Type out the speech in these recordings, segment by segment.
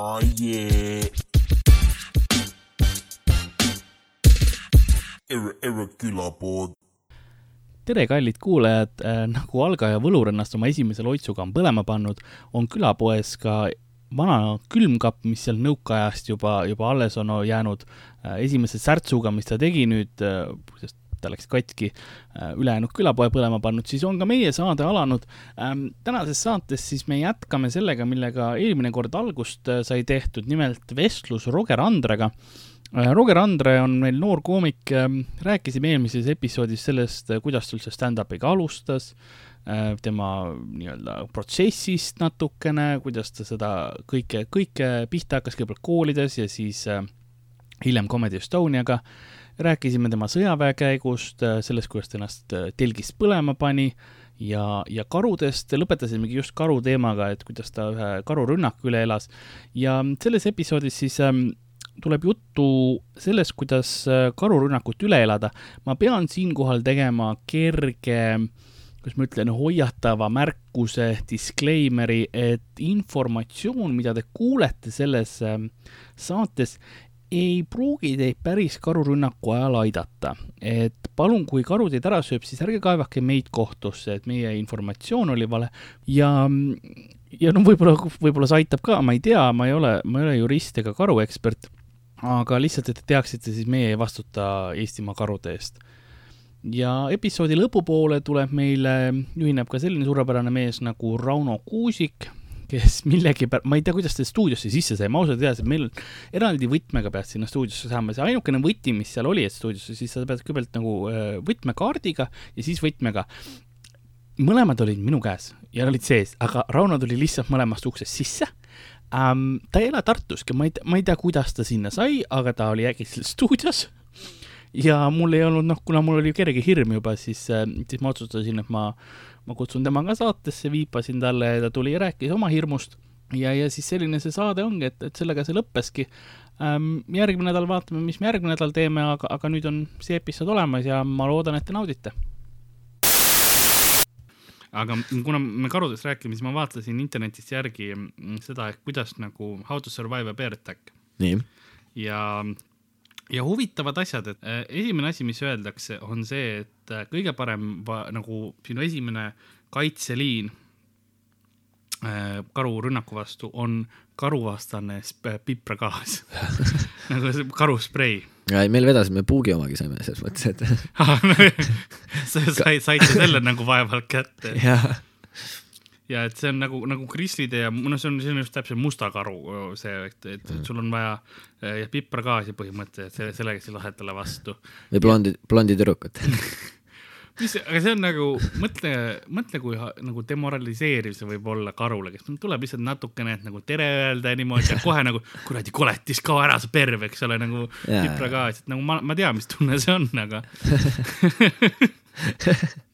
oh, yeah. Ere, ere külapood. tere, kallid kuulajad, nagu algaja võlurannast oma esimese loitsuga on põlema pannud, on külapoes ka vana külmkapp, mis seal nõukaajast juba, juba alles on jäänud esimese särtsuga, mis ta tegi nüüd, sest ta läks katki, ülejäänud külapoe põlema pannud, siis on ka meie saade alanud. tänases saates siis me jätkame sellega, millega eelmine kord algust sai tehtud, nimelt vestlus Roger Andrega Roger Andre on meil noor koomik, rääkisime eelmises episoodis sellest, kuidas ta üldse stand-up'iga alustas, tema nii-öelda protsessist natukene, kuidas ta seda kõike, kõike pihta hakkas kõigepealt koolides ja siis hiljem Comedy Estoniaga. Rääkisime tema sõjaväe käigust, sellest, kuidas ta ennast telgis põlema pani ja, ja karudest lõpetasimegi just karu teemaga, et kuidas ta ühe karurünnaku üle elas. ja selles episoodis siis ähm, tuleb juttu sellest, kuidas karurünnakut üle elada. ma pean siinkohal tegema kerge, kuidas ma ütlen, hoiatava märkuse, disclaimer'i, et informatsioon, mida te kuulete selles saates, ei pruugi teid päris karurünnaku ajal aidata. et palun, kui karu teid ära sööb, siis ärge kaevake meid kohtusse, et meie informatsioon oli vale ja ja no võib-olla, võib-olla see aitab ka, ma ei tea, ma ei ole, ma ei ole jurist ega karuekspert aga lihtsalt, et te teaksite, siis meie ei vastuta Eestimaa karude eest. ja episoodi lõpupoole tuleb meile, ühineb ka selline suurepärane mees nagu Rauno Kuusik, kes millegipärast, ma ei tea, kuidas ta stuudiosse sisse sai, ma ausalt ei tea, sest meil eraldi võtmega pead sinna stuudiosse saama, see ainukene võti, mis seal oli, et stuudiosse, siis sa pead kõigepealt nagu võtmekaardiga ja siis võtmega mõlemad olid minu käes ja olid sees, aga Rauno tuli lihtsalt mõlemast uksest sisse ähm,. ta ei ela Tartuski, ma ei tea, ma ei tea, kuidas ta sinna sai, aga ta oli äkki stuudios. ja mul ei olnud, noh, kuna mul oli kerge hirm juba, siis äh,, siis ma otsustasin, et ma, ma kutsun tema ka saatesse, viipasin talle ja ta tuli ja rääkis oma hirmust. ja, ja siis selline see saade ongi, et, et sellega see lõppeski ähm,. järgmine nädal vaatame, mis me järgmine nädal teeme, aga, aga nüüd on see episood olemas ja ma loodan, et te naudite aga kuna me karudest räägime, siis ma vaatasin internetist järgi seda, et kuidas nagu How to survive a bear attack. nii. ja, ja huvitavad asjad, et äh, esimene asi, mis öeldakse, on see, et äh, kõige parem nagu sinu esimene kaitseliin äh, karurünnaku vastu on karuvastane pipragaas nagu see karusprei ja ei, meil vedasime puugi omagi saime selles mõttes, et sa said, saite selle nagu vaevalt kätte. jah. Ja et see on nagu, nagu krislide ja noh, see on, see on just täpselt musta karu see, et, et mm. sul on vaja ja pipragaasi põhimõtteliselt selle, sellega siis lahed talle vastu. või blondi, blondi tüdrukut mis, aga see on nagu, mõtle, mõtle, kui nagu demoraliseeriv see võib olla karule, kes tuleb lihtsalt natukene, et nagu tere öelda ja niimoodi ja kohe nagu kuradi koletis, kao ära, sa perv, eks ole, nagu pipragaas, et nagu ma, ma tean, mis tunne see on, aga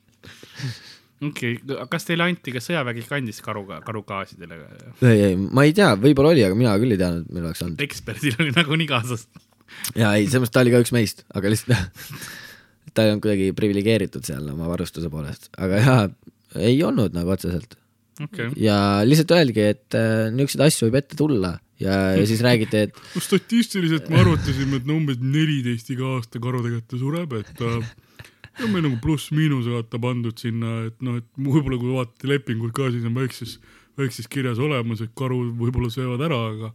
okei okay., kas teile anti ka sõjavägi kandis karuga, karugaasidele? ei, ei, ma ei tea, võib-olla oli, aga mina küll ei teadnud, et meil oleks andnud. eksperdil oli nagunii kaasas. ja ei, selles mõttes ta oli ka üks meist, aga lihtsalt ta ei olnud kuidagi priviligeeritud seal oma varustuse poolest, aga jaa, ei olnud nagu otseselt okay.. ja lihtsalt öeldi, et äh, niisuguseid asju võib ette tulla ja, ja siis räägiti, et no statistiliselt me arutasime, et no umbes neliteist iga aasta karude kätte sureb, et äh, ja meil nagu pluss-miinus vaata pandud sinna, et noh, et võib-olla kui vaatate lepingut ka, siis on väikses, väikses kirjas olemas, et karu võib-olla söövad ära, aga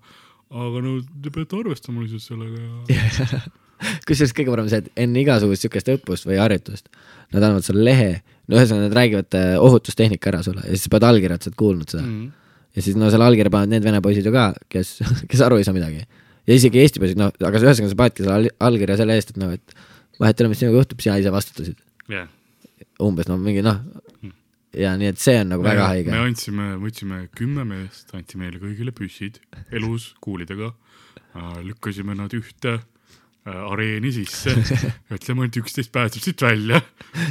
aga no te peate arvestama lihtsalt sellega ja kusjuures kõige parem see, et enne igasugust sihukest õppust või harjutust nad annavad sulle lehe, no ühesõnaga nad räägivad äh, ohutustehnika ära sulle ja siis sa pead allkirjad, sa oled kuulnud seda mm. -hmm. ja siis no selle allkirja panevad need vene poisid ju ka, kes, kes aru ei saa midagi. ja isegi Eesti poisid, noh, aga ühesõnaga sa panedki selle allkirja selle eest, et noh, et vahet ei ole, mis sinuga juhtub, sina ise vastutasid. Yeah.. umbes noh, mingi noh. Ja nii et see on nagu me, väga haige. me andsime, võtsime kümme meest, anti meile kõigile püssid elus kuulidega, lükkasime nad ühte Äh, areeni sisse, ütleme ainult üksteist pääseb siit välja.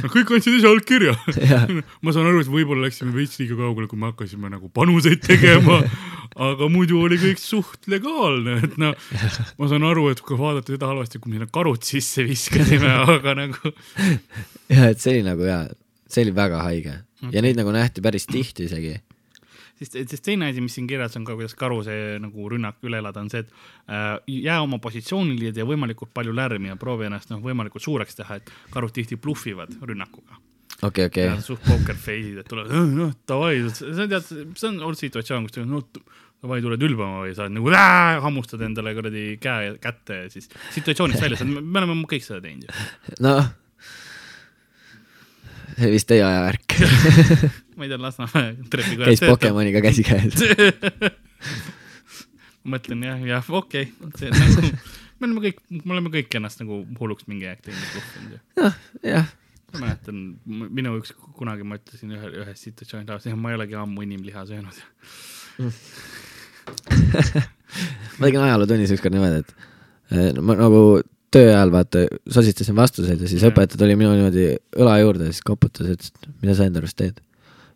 no kõik andsid ise allkirja. Ma saan aru, et võib-olla läksime veits liiga kaugele, kui me hakkasime nagu panuseid tegema, aga muidu oli kõik suht legaalne, et noh, ma saan aru, et kui vaadata seda halvasti, kui me sinna karud sisse viskasime, aga nagu. ja et see oli nagu jaa, see oli väga haige. Ja neid nagu nähti päris tihti isegi siis, siis teine asi, mis siin kirjas on ka, kuidas karu see nagu rünnak üle elada, on see, et äh, jää oma positsioonile ja tee võimalikult palju lärmi ja proovi ennast noh, võimalikult suureks teha, et karud tihti blufivad rünnakuga okei, okei ja, suht poker face'id, et tulevad, noh davai, see on tead, see on olnud situatsioon, kus noh, davai, tuled ülbama või sa oled nagu äh, hammustad endale kuradi käe kätte ja siis situatsioonist väljas, me oleme kõik seda teinud ju. noh. see vist teie aja värk. ma ei tea, Lasnamäe trepikojas käis. Pokemoniga käsikäes. mõtlen jah, jah, okei okay., nagu, me oleme kõik, me oleme kõik ennast nagu hulluks mingi aeg teinud, blufinud ju. noh, jah, ma mäletan, minu üks, kunagi ma ütlesin ühe, ühes situatsioonis lausa, ma ei olegi ammu inimliha söönud. ma tegin ajalootunnis ükskord niimoodi, et ma nagu töö ajal vaata sosistasin vastuseid ja siis Jah. õpetaja tuli minu niimoodi õla juurde ja siis koputas ja ütles, et mida sa enda arust teed.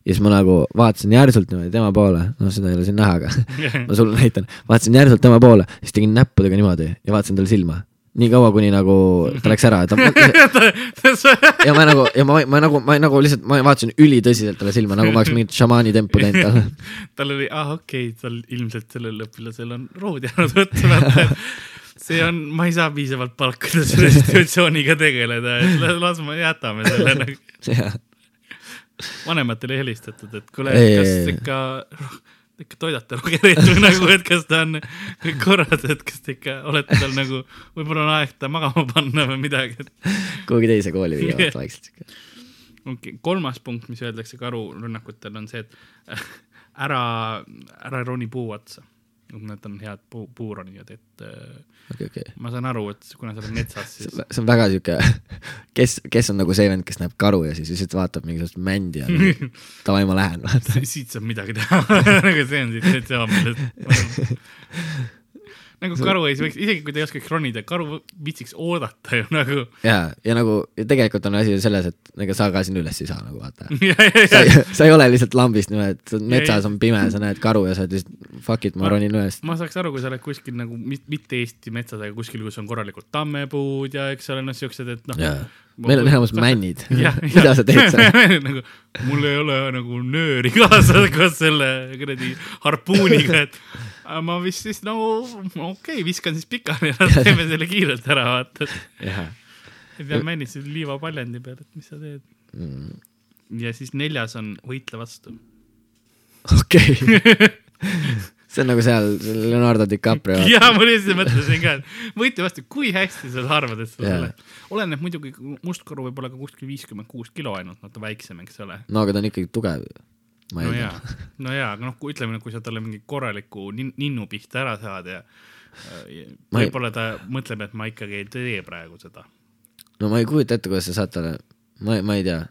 Ja siis ma nagu vaatasin järsult niimoodi tema poole, noh, seda ei ole siin näha, aga ma sulle näitan, vaatasin järsult tema poole, siis tegin näppudega niimoodi ja vaatasin talle silma. nii kaua, kuni nagu ta läks ära, ta ja ma nagu, ja ma, ma nagu, ma nagu lihtsalt, ma vaatasin ülitõsiselt talle silma, nagu ma oleks mingit šamaani tempu teinud talle. tal oli, ah okei okay,, tal ilmselt sellel õpilasel on rood jäänud võtta, vaata. see on, ma ei saa piisavalt palkada selle situatsiooniga tegeleda, et la- las me jätame selle nagu. Vanematele helistatud, et kuule, Ei, kas ei, ei. ikka, ikka toidate Rogerit või nagu, et kas ta on kõik korras, et kas te ikka olete tal nagu, võib-olla on aeg ta magama panna või midagi, kuhugi teise kooli viivad vaikselt siuke. okei okay., kolmas punkt, mis öeldakse karurünnakutel on see, et ära, ära roni puu otsa. Nad on head puu, puuronijad, et äh, okei, okei. ma saan aru, et kuna sa oled metsas, siis see on väga siuke, kes, kes on nagu see vend, kes näeb karu ja siis lihtsalt vaatab mingisugust mändi ja davai, ma lähen, vaata. siit saab midagi teha nagu see on situatsioon, millest nagu karu ei võiks, isegi kui ta ei oskaks ronida, karu viitsiks oodata ju nagu. ja, ja nagu ja tegelikult on asi selles, et ega sa ka sinna üles ei saa nagu vaata. sa sa ei ole lihtsalt lambist niimoodi, et metsas on pime, sa näed karu ja sa oled lihtsalt fuck it, ma ronin üles. ma saaks aru, kui sa oled kuskil nagu mit- mitte Eesti metsas, aga kuskil, kus on korralikud tammepuud ja eks ole noh, siuksed, et noh. jaa, meil on enamus männid. Mida sa teed seal? nagu mul ei ole nagu nööri kaasas koos selle kuradi harpuuniga, et ma vist siis nagu okei okay,, viskan siis pikali ja teeme selle kiirelt ära, vaata. ei pea männitsesid liivapaljendi peal, et mis sa teed. Mm. ja siis neljas on võitle vastu. okei. see on nagu seal Leonardo DiCaprio. ja ma lihtsalt mõtlesin ka, et võitle vastu, kui hästi sa arvad, et sa selle, oleneb muidugi, mustkaru võib olla ka kuskil viiskümmend kuus kilo ainult, natuke väiksem, eks ole. no aga ta on ikkagi tugev. ma no jaa no jaa, aga noh, kui ütleme, kui sa talle mingi korraliku nin- ninnu pihta ära saad ja ja Ma ei- võib-olla ta mõtleb, et ma ikkagi ei tee praegu seda. no ma ei kujuta ette, kuidas sa saad talle, ma, ma ei tea.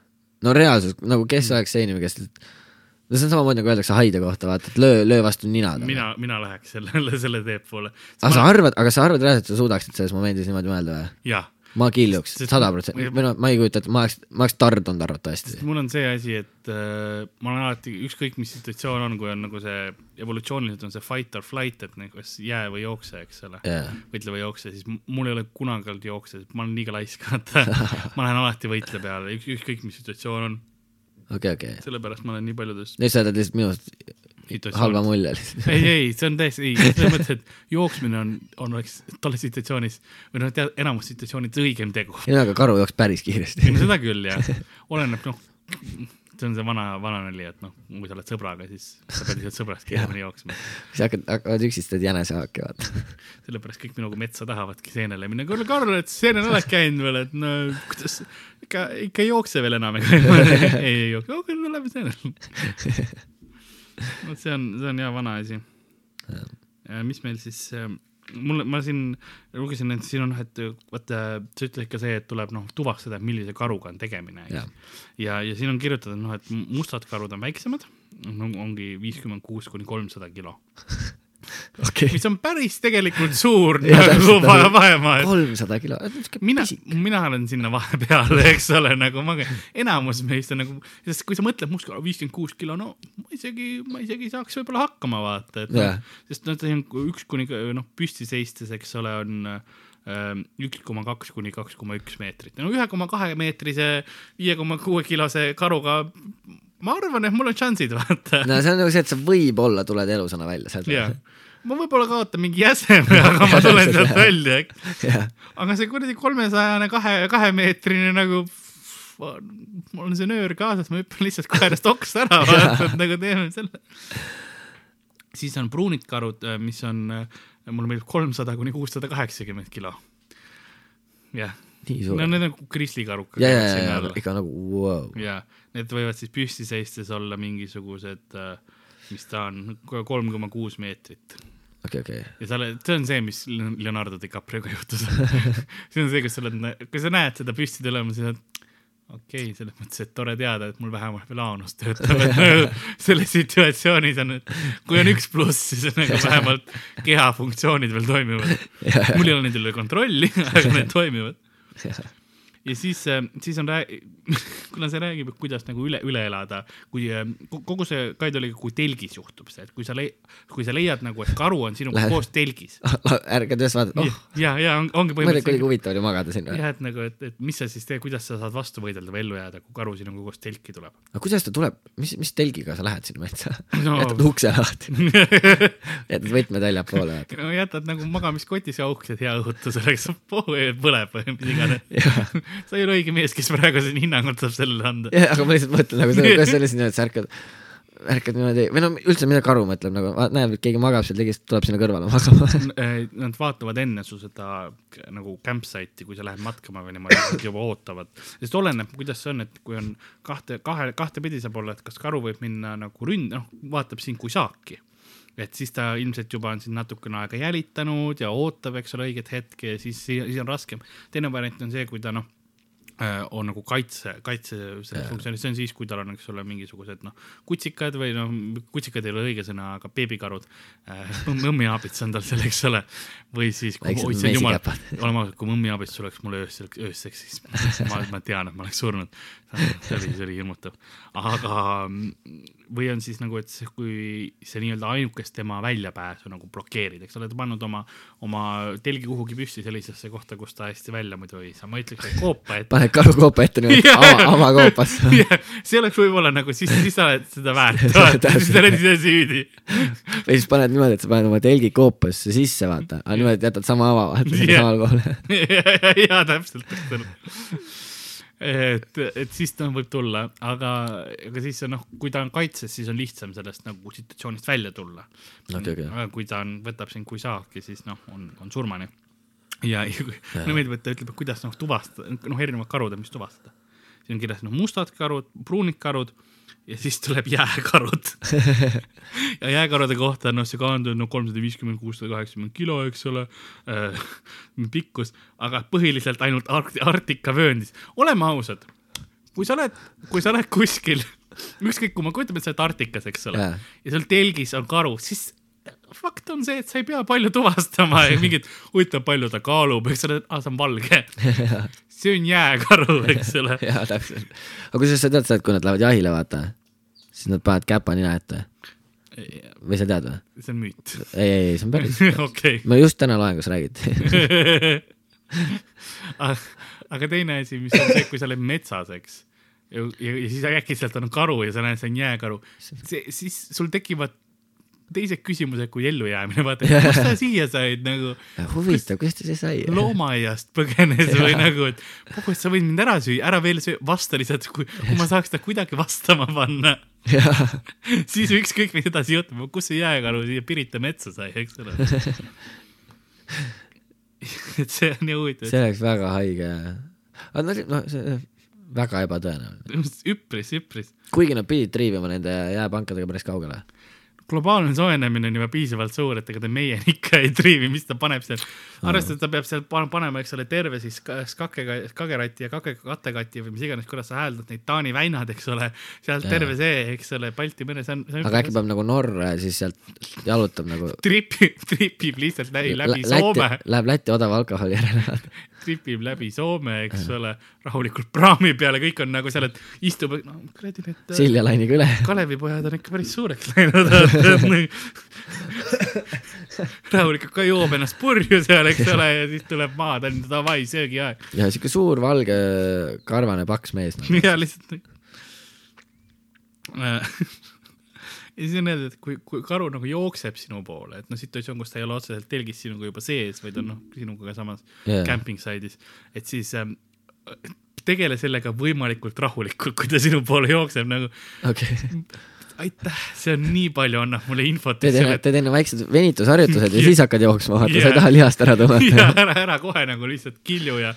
no reaalsus, nagu kes oleks see inimene, kes, no see on samamoodi nagu öeldakse haide kohta, vaata, et löö, löö vastu nina mina, mina läheks selle, selle teed poole. aga sa arvad, aga sa arvad reaalselt, et sa suudaksid selles momendis niimoodi mõelda või? jah, ma killuks, sada protsenti, või noh, ma ei kujuta ette, ma oleks, ma oleks tardunud arvatavasti. mul on see asi, et äh, ma olen alati, ükskõik mis situatsioon on, kui on nagu see evolutsiooniliselt on see fight or flight, et nagu kas jää või jookse, eks ole jaa, võitle või jookse, siis mul ei ole kunagi olnud jookse, ma olen liiga laisk, vaata. ma lähen alati võitle peale, ükskõik mis situatsioon on, okei, okei. sellepärast ma olen nii paljudes nüüd sa jätad lihtsalt minust halva mulje lihtsalt. ei, ei, see on täiesti, ei, selles mõttes, et jooksmine on, on, oleks tolles situatsioonis või noh, enamus situatsioonides õigem tegu. ei no aga karu jooks päris kiiresti ei no seda küll jah, oleneb noh, see on see vana, vana nali, et noh, kui sa oled sõbraga, siis sa pead lihtsalt sõbrast kiiremini jooksma. siis hakkad, hakkavad üksistad jänesehaaki vaata. sellepärast kõik minuga metsa tahavadki seenele minna. kuule, Karl, et seenel oled käinud veel, et no kuidas, ikka, ikka ei jookse veel enam, ega ei, ei jookse, no lähme seenele. vot see on, see on hea vana asi. mis meil siis, mul, ma siin lugesin, et siin on noh, et vaata, sa ütlesid ka see, et tuleb noh, tuvastada, millise karuga on tegemine, eks. ja, ja siin on kirjutatud noh, et mustad karud on väiksemad, no ongi viiskümmend kuus kuni kolmsada kilo, okei. mis on päris tegelikult suur nagu vahemaa, kolmsada kilo, mina, mina olen sinna vahepeal, eks ole, nagu ma, enamus meist on nagu, sest kui sa mõtled mustkaru viiskümmend kuus kilo, no ma isegi, ma isegi saaks võib-olla hakkama vaata, et noh, sest noh, see on üks kuni noh, püsti seistes, eks ole, on ähm, üks koma kaks kuni kaks koma üks meetrit, no ühe koma kahe meetrise, viie koma kuue kilose karuga ma arvan, et mul on šansid, vaata. no see on nagu see, et sa võib-olla tuled elusana välja sealt. Ma võib-olla kaotan mingi jäseme, aga ma tulen sealt välja, jah, aga see kuradi kolmesajane kahe, kahemeetrine nagu, mul on see nöör kaasas, ma hüppan lihtsalt koerast oksa ära, vaata, et nagu teeme selle. siis on pruunid karud, mis on, mulle meeldib kolmsada kuni kuussada kaheksakümmend kilo. jah, no need on krislikarukad. ja, ja, ja, ja ikka nagu wow.. ja need võivad siis püsti seistes olla mingisugused, mis ta on, kolm koma kuus meetrit okei, okei. ja sa oled, see on see, mis Leonardo DiCaprioga juhtus see on see, kus sa oled, kui sa näed seda püsti tulemas, siis oled okei okay,, selles mõttes, et tore teada, et mul vähemalt veel aanus töötab, et selles situatsioonis on, et kui on üks pluss, siis on nagu vähemalt keha funktsioonid veel toimivad. mul ei ole nende üle kontrolli, aga need toimivad. Ja siis, siis on kuna see räägib, kuidas nagu üle, üle elada, kui äh, ko- kogu see Kaido oli, kui telgis juhtub see, et kui sa kui sa leiad nagu, et karu on sinuga koos telgis. ärkad üles, vaatad, oh, ja, ja on, ongi mõtled, kuidagi põhimõtteliselt huvitav oli magada või? jah, et nagu, et, et mis sa siis teed, kuidas sa saad vastu võidelda või ellu jääda, kui karu sinuga koos telki tuleb. aga kuidas ta tuleb, mis, mis telgiga sa lähed sinna metsa No. jätad ukse lahti, jätad võtmed väljapoole, no jätad nagu magamiskotis ja auksed hea õhutuseks, põleb või mis iganes. sa ei ole õige mees, kes praegu siin hinnangut saab sellele anda. aga ma lihtsalt mõtlen nagu seda, kuidas siis niimoodi, sa ärkad, ärkad niimoodi või no üldse, mida karu mõtleb nagu, näeb, et keegi magab seal tegist, tuleb sinna kõrvale magama. Nad vaatavad enne su seda nagu campsite'i, kui sa lähed matkama või niimoodi, nad juba ootavad. sest oleneb, kuidas see on, et kui on kahte, kahe, kahtepidi saab olla, et kas karu võib minna nagu ründ-, noh, vaatab sind kui saaki et siis ta ilmselt juba on sind natukene aega jälitanud ja ootab, eks ole, õiget hetke ja siis, siis on raskem. teine variant on see, kui ta noh, on nagu kaitse, kaitse selles funktsioonis, see on siis, kui tal on, eks ole, mingisugused noh, kutsikad või noh, kutsikad ei ole õige sõna, aga beebikarud äh, mõmmiaabits on tal seal, eks ole, või siis kui issand jumal, olema ausad, kui mõmmiaabits tuleks mulle öösel, ööseks, siis ma, ma tean, et ma oleks surnud. see oli, see oli hirmutav, aga või on siis nagu, et see, kui see nii-öelda ainukest tema väljapääsu nagu blokeerid, eks ole, ta pannud oma, oma telgi kuhugi püsti sellisesse kohta, kus ta hästi välja muidu ei saa, ma ütleks, et koopa ette. paned karu koopa ette niimoodi, ava, avakoopas. see oleks võib-olla nagu siis, siis sa oled seda väärt, siis sa oled ise süüdi. või siis paned niimoodi, et sa paned oma telgi koopasse sisse, vaata, aga niimoodi, jätad sama ava, vaata, sinna Jah. samale kohale. ja täpselt, täpselt. et, et siis ta võib tulla, aga, aga siis noh, kui ta on kaitses, siis on lihtsam sellest nagu situatsioonist välja tulla. Okei. aga kui ta on, võtab sind kui saaki, siis noh, on, on surmani. ja, ja mulle meeldib, et ta ütleb, et kuidas noh tuvastada, noh, erinevad karud on, mis tuvastada. siin on kirjas noh, mustad karud, pruunid karud ja siis tuleb jääkarud. ja jääkarude kohta on noh, see kaandu on no kolmsada viiskümmend, kuussada kaheksakümmend kilo, eks ole äh, pikkus, aga põhiliselt ainult Ark-, Arktika vööndis. oleme ausad, kui sa oled, kui sa oled kuskil, ükskõik kui ma kujutan ette, sa oled Arktikas, eks ole Jaa. ja seal telgis on karu, siis fakt on see, et sa ei pea palju tuvastama ja mingit huvitav, palju ta kaalub, eks ole, aa, see on valge. See on jääkaru, eks ole. jaa, täpselt. aga kusjuures sa tead seda, et kui nad lähevad jahile, vaata, siis nad panevad käpa nina ette või sa tead või? see on müüt. ei, ei, ei, see on päris. okei, me just täna loengus räägiti. aga teine asi, mis on see, kui sa oled metsas, eks. ja, ja, ja siis äkitselt on karu ja sa näed, see on jääkaru, see, siis sul tekivad teised küsimused kui ellujäämine, vaata, kust sa siia said nagu huvitav, kuidas ta siia sai? loomaaiast põgenes või nagu, et puhku, et sa võid mind ära süüa, ära veel söö, vasta lihtsalt, kui, ma saaks ta kuidagi vastama panna. siis ükskõik mis edasi juhtub, kus see jääkaru siia Pirita metsa sai, eks ole. et see on nii huvitav, see oleks väga haige. aga noh, noh, see väga ebatõenäoline. üpris, üpris. kuigi nad pidid triivima nende jääpankadega päris kaugele. Globaalne soojenemine on juba piisavalt suur, et ega ta meieni ikka ei triivi, mis ta paneb seal. arvestades, et ta peab seal pan- panema, eks ole, terve siis ka- skakega, skagerati ja kake, kattekati või mis iganes, kuidas sa hääldad neid Taani väinad, eks ole. sealt terve see, eks ole, Balti mere, see on, see on. aga äkki peab nagu Norra ja siis sealt jalutab nagu tripib, tripib lihtsalt läbi, läbi Soome, Läheb Läti odava alkoholi järele. tripib läbi Soome, eks ole, rahulikult praami peale, kõik on nagu seal, et istub, no kuradi need Silja lainiga üle. Kalevipojad on ikka päris suureks läinud. Rahulikult ka joob ennast purju seal, eks ole, ja siis tuleb maha, ta on davai, söögiaeg. ja siuke suur valge karvane paks mees nagu.. ja lihtsalt. ja siis on öeldud, et kui, kui karu nagu jookseb sinu poole, et noh, situatsioon, kus ta ei ole otseselt telgis sinuga juba sees, vaid on noh, sinuga ka samas yeah. camping side'is, et siis ähm, tegele sellega võimalikult rahulikult, kui ta sinu poole jookseb nagu okei. aitäh, see on nii palju annab mulle infot. teed enne, teed enne väiksed venitusharjutused ja Jah. siis hakkad jooksma, vaata, sa Jah. ei taha lihast ära ja tõmmata. ära, ära kohe nagu lihtsalt kilju ja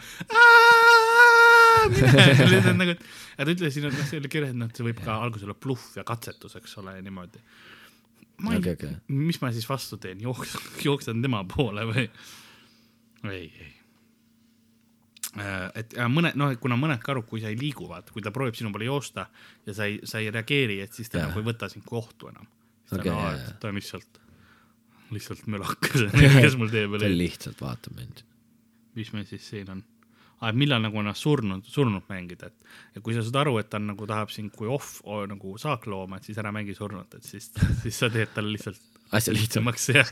mine, nagu, ja ta ütles siin, et noh, see oli kirjas, et noh, see võib ka alguses olla bluff ja katsetus, eks ole, ja niimoodi. ma ei Okei, okei. mis ma siis vastu teen, jooks-, jooksen tema poole või? ei, ei. Et ja mõned, noh, et kuna mõned karud, kui sa ei liigu, vaata, kui ta proovib sinu poole joosta ja sa ei, sa ei reageeri, et siis ta nagu ei võta sind kohtu enam. Okei, jah, jah. ta on lihtsalt, lihtsalt mölakas, kes mul tee peal ta ei lihtsalt vaatab mind. mis meil siis siin on et millal nagu ennast surnud, surnud mängida, et ja kui sa saad aru, et ta on nagu tahab sind kui off o, nagu saaklooma, et siis ära mängi surnut, et siis, siis sa teed talle lihtsalt asja lihtsamaks jah.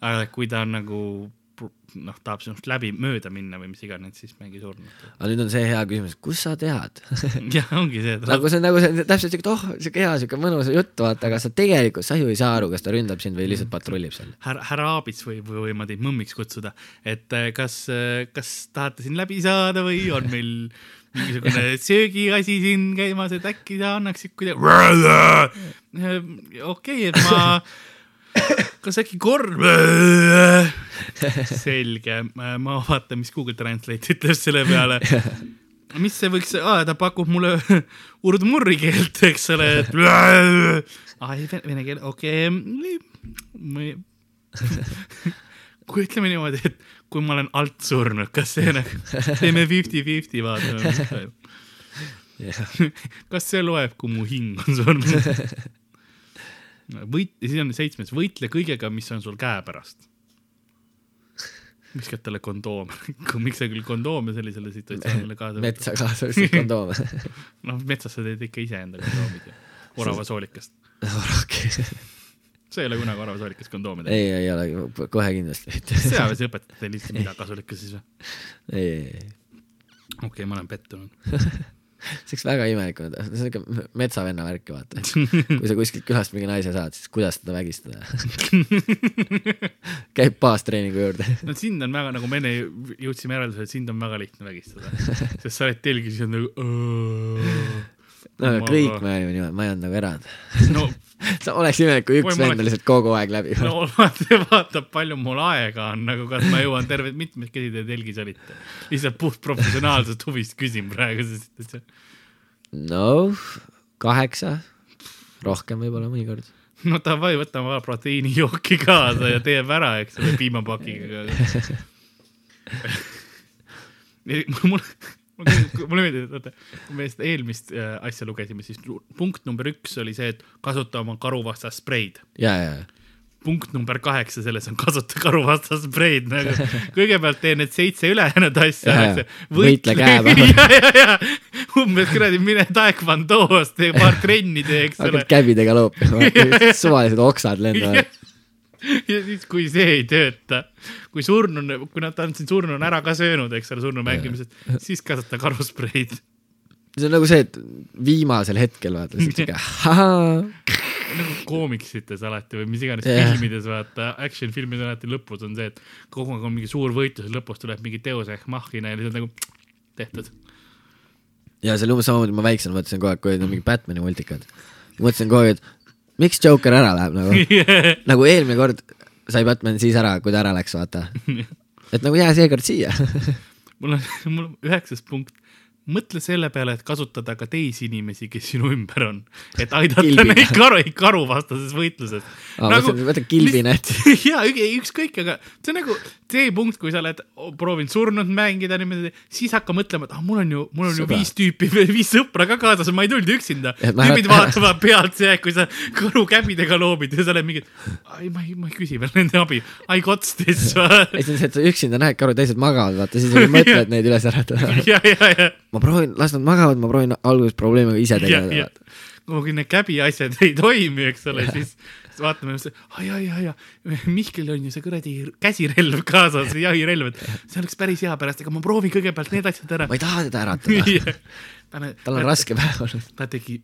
aga kui ta on nagu noh, tahab sinust läbi mööda minna või mis iganes, siis mängi surnut. aga nüüd on see hea küsimus, kust sa tead? jah, ongi see, nagu see on nagu see täpselt siuke, oh, siuke hea siuke mõnus jutt, vaata, aga sa tegelikult, sa ju ei saa aru, kas ta ründab sind või lihtsalt patrullib seal. härra, härra Aabits või, või võime teid mõmmiks kutsuda, et äh, kas, kas tahate siin läbi saada või on meil mingisugune söögiasi siin käimas, et äkki sa annaksid kuidagi. okei, et ma, kas äkki kord? selge, ma vaatan, mis Google Translate ütleb selle peale. mis see võiks, ta pakub mulle urdmurri keelt, eks ole, et. aa, ei, vene keel, okei okay.. kui ütleme niimoodi, et kui ma olen alt surnud, kas see nagu, teeme fifty-fifty, vaatame. kas see loeb, kui mu hing on surnud? võit, siis on seitsmes, võitle kõigega, mis on sul käepärast. Viskad talle kondoome, miks sa küll kondoome sellisele situatsioonile kaasa võtad? metsa kaasa vissid kondoome. noh, metsas sa teed ikka iseenda kondoomid ju, oravasoolikast. okei, sa ei ole kunagi oravasoolikast kondoomi teinud? ei, ei ole, kohe kindlasti mitte. sõjaväes õpetati teile lihtsalt mida kasulikkus siis või? ei, ei, ei, okei okay,, ma olen pettunud. see oleks väga imelik olnud, see on siuke metsavenna värk, vaata. kui sa kuskilt külast mingi naise saad, siis kuidas teda vägistada? käib baastreeningu juurde. no sind on väga nagu me enne jõudsime järeldusele, et sind on väga lihtne vägistada, sest sa oled telgis ja nagu. no aga kõik me olime niimoodi, ma ei olnud nagu erand. no, oleks imelik, kui üks vend oleks- lihtsalt kogu aeg läbi. no vaata, palju mul aega on, nagu kas ma jõuan terved mitmekesi te telgis olite. lihtsalt puht professionaalsest huvist küsin praegu, sest et see no kaheksa, rohkem võib-olla mõnikord. no davai, võtame proteiinijooki kaasa ja teeb ära, eks ole, piimapakiga. mul, mulle meeldib, et vaata, kui me seda eelmist äh, asja lugesime, siis punkt number üks oli see, et kasuta oma karuvastast spreid. ja, ja, punkt number kaheksa selles on kasuta karuvastast spreid nagu. kõigepealt tee need seitse ülejäänud asja. Võitle käepäeval. ja, ja, ja umbes kuradi mine taekwondo's, tee paar trenni tee, eks ole hakkad. käbidega loopima, suvalised oksad lendavad. Ja siis, kui see ei tööta, kui surnune, kui nad, on siin surnuna ära ka söönud, eks ole, surnu mängimisest, siis kasuta karuspreid. see on nagu see, et viimasel hetkel vaata, siuke ahaa, nagu koomiksites alati või mis iganes yeah. filmides vaata, action filmides alati lõpus on see, et kogu aeg on mingi suur võitlus ja lõpus tuleb mingi teos ehk mahhina ja lihtsalt nagu tehtud. ja see oli umbes samamoodi, ma väiksena mõtlesin kogu aeg, kui olid mingid Batman'i multikad. mõtlesin kogu aeg, et miks Joker ära läheb nagu, nagu eelmine kord sai Batman siis ära, kui ta ära läks, vaata. et nagu jää seekord siia. mul on, mul on üheksas punkt, mõtle selle peale, et kasutada ka teisi inimesi, kes sinu ümber on, et aidata Kilbina. neid karu, karuvastases võitluses. Aa, mõtlesin, et võta kilbinät. ja ükskõik, aga see on nagu see punkt, kui sa oled proovinud surnud mängida niimoodi, siis hakka mõtlema, et ah, mul on ju, mul on ju Sõbrad. viis tüüpi, viis sõpra ka kaasas, ma ei tulnud üksinda. Et tüübid vaatavad pealt see, kui sa karu käbidega loobid ja sa oled mingi, ei, ma ei, ma ei küsi veel nende abi, I got this. ei, see on see, et sa üksinda näed karu, teised magavad, vaata, siis mõtled neid üles äratada. ja, ja, ja ma proovin, las nad magavad, ma proovin alguses probleemiga ise tegeleda. kuhugi need käbi asjad ei toimi, eks ole, siis vaatame, ai, ai, ai, Mihkel on ju see kuradi käsirelv kaasas, jahirelv, et see oleks päris hea pärast, aga ma proovin kõigepealt need asjad ära ma. ei taha teda äratada, tal on raske päev olnud. ta tegi,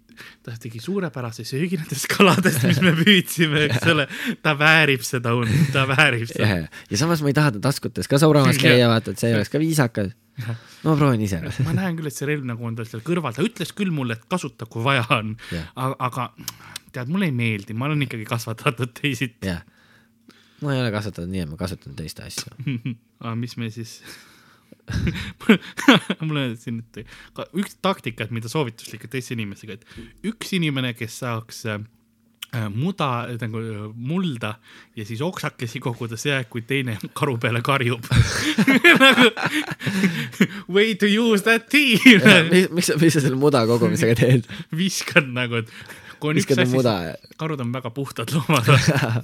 ta tegi suurepärase söögi nendest kaladest, mis me püüdsime, eks ole. ta väärib seda und, ta väärib seda., ja samas ma ei taha ta taskutes ka sauramas käia, vaata, et see oleks ka viisakas. No ma proovin ise. ma näen küll, et see relv nagu on tal seal kõrval, ta ütles küll mulle, et kasuta, kui vaja on aga, tead, mulle ei meeldi, ma olen ikkagi kasvatatud teisiti. ma ei ole kasvatanud nii, et ma kasutan teiste asju. aga mis me siis mul on siin et üks taktika, et mida soovituslikult teiste inimestega, et üks inimene, kes saaks äh, muda nagu äh, mulda ja siis oksakesi koguda, see aeg, kui teine karu peale karjub nagu way to use that tea miks, miks, mis sa selle muda kogumisega teed? viskan nagu, et kui on üks viskad asi, muda karud on väga puhtad loomad.